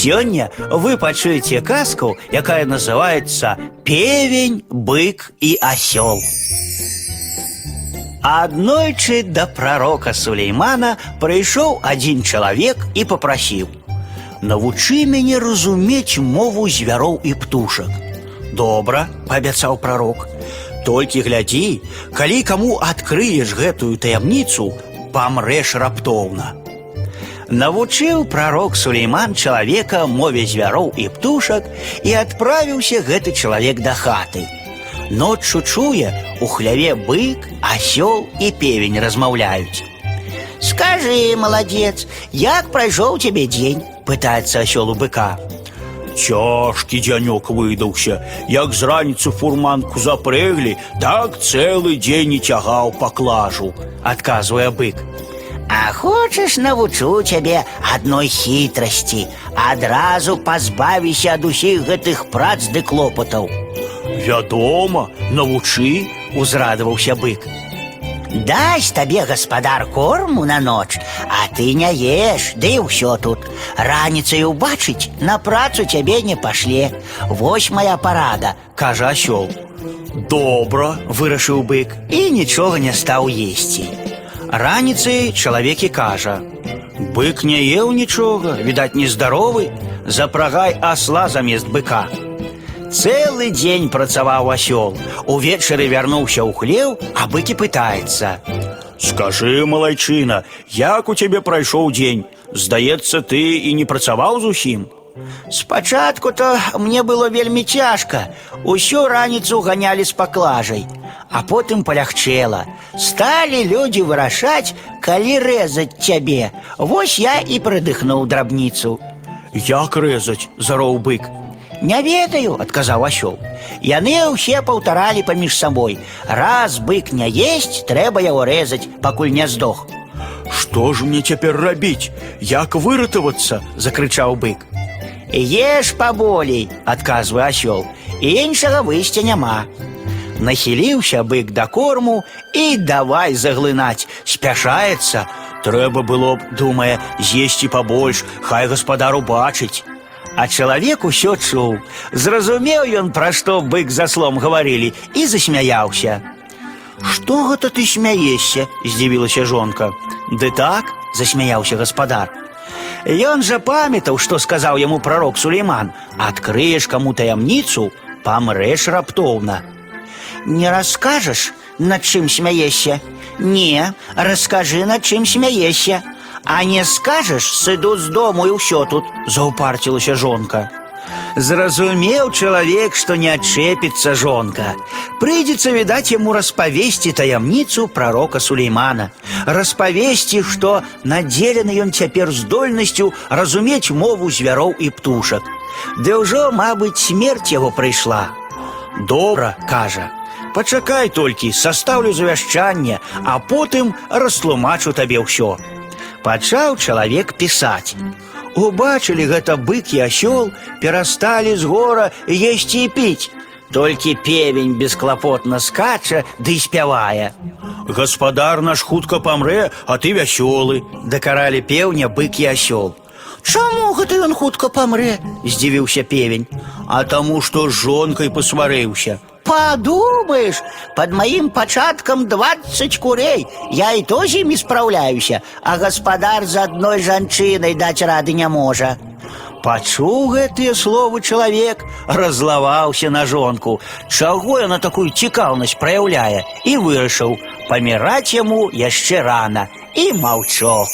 Сёння вы пачуеце казку, якая называется «Певень, бык и осел». Аднойчы да пророка Сулеймана прыйшоў адзін чалавек і попрасіў: « Навучы мяне разумець мову звяроў і птушак. Добра, паабяцаў пророк. Толькі глядзі, калі каму адкрыеш гэтую таямніцу, памрэш раптоўна. Навучыў пророк Сулейман чалавека мове звяроў і птушак і адправіўся гэты чалавек да хаты. Ноччу чуе, у хляве бык, асёл і певень размаўляюць. Скажи, молодец, як прайшоў цябе дзень, пытаецца асёл у быка. Цяжкі дзянёк выдаўся. Як з раніцы фурманку запрэглі, так цэлы дзень і цягаў паклажу. Адказвае бык. А хочаш навучу цябе адной хітрасці, адразу пазбавіся ад усіх гэтых прац ды клопатаў. Вядома, навучы, Узрадаваўся бык. Дась табе гаспадар корму на ноч, а ты не еш, ды і ўсё тут. Раніцай убачыць, на працу цябе не пашле. Вось моя парада. кажа асёл. добра. Вырашыў бык і нічога не стаў есці. Раніцай чалавек і кажа: « Бык не еў нічога, відаць, нездаровы, запрагай асла замест быка. Цэлы дзень працаваў асёл. Увечары вярнуўся ў хлеў, а бык і пытаецца: Скажы, малайчына, як у цябе прайшоў дзень? Здаецца, ты і не працаваў зусім. Спачатку-то мне было вельмі цяжка. Усю раніцу ганялі з паклажай, а потым палягчэла. Сталі людзі вырашаць, калі рэзаць цябе. Вось я і прыдыхнуў драбніцу. Як рэзаць, зароў бык. Не ведаю, адказаў асёл. Яны ўсе паўтаралі паміж сабой. Раз бык не есць, трэба яго рэзаць, пакуль не здох. Што ж мне цяпер рабіць? Як выратавацца? закрычаў бык. Еш паболей, Адказвае асёл. іншага выйсця няма. Нахіліўся бык да корму і давай заглынаць, спяшаецца. Трэба было б, думае, з'есці пабольш, хай гаспадар убачыць. А чалавек усё чуў. Зразумеў ён, пра што бык за слом гаварылі і засмяяўся. Што гэта ты смяешся? здзівілася жонка. Ды так, засмяяўся гаспадар. Ён жа памятаў, што сказаў яму пророк Сулейман: адкрыеш каму таямніцу, памрэш раптоўна. Не раскажаш, над чым смяешся? Не, раскажы, над чым смяешся. А не скажаш, сыду з дому і ўсё тут. заўпарцілася жонка. Зразумеў чалавек, што не адчэпіцца жонка. Прыйдзецца, відаць, яму распавесці таямніцу прарока Сулеймана. Распавесці, што надзелены ён цяпер здольнасцю разумець мову звяроў і птушак. Ды ўжо, мабыць, смерць яго прыйшла. Добра, кажа. Пачакай толькі, састаўлю завяшчанне, а потым растлумачу табе ўсё. Пачаў чалавек пісаць. Убачылі гэта бык і асёл, перасталі з гора есці і піць. Толькі певень бесклапотна скача ды спявае. Гаспадар наш хутка памрэ, а ты вясёлы. Дакаралі пеўня бык і асёл. Чаму гэта ён хутка памрэ? Здзівіўся певень, А таму, што з жонкай пасварыўся. Падумаеш, под маім пачаткам 20 курей. Я і то з імі спраўляюся, а гаспадар з адной жанчынай даць рады не можа. Пачуў гэтыя словы чалавек, разлаваўся на жонку. Чаго яна такую цікаўнасць праяўляе і вырашыў, паміраць яму яшчэ рана і маўчок.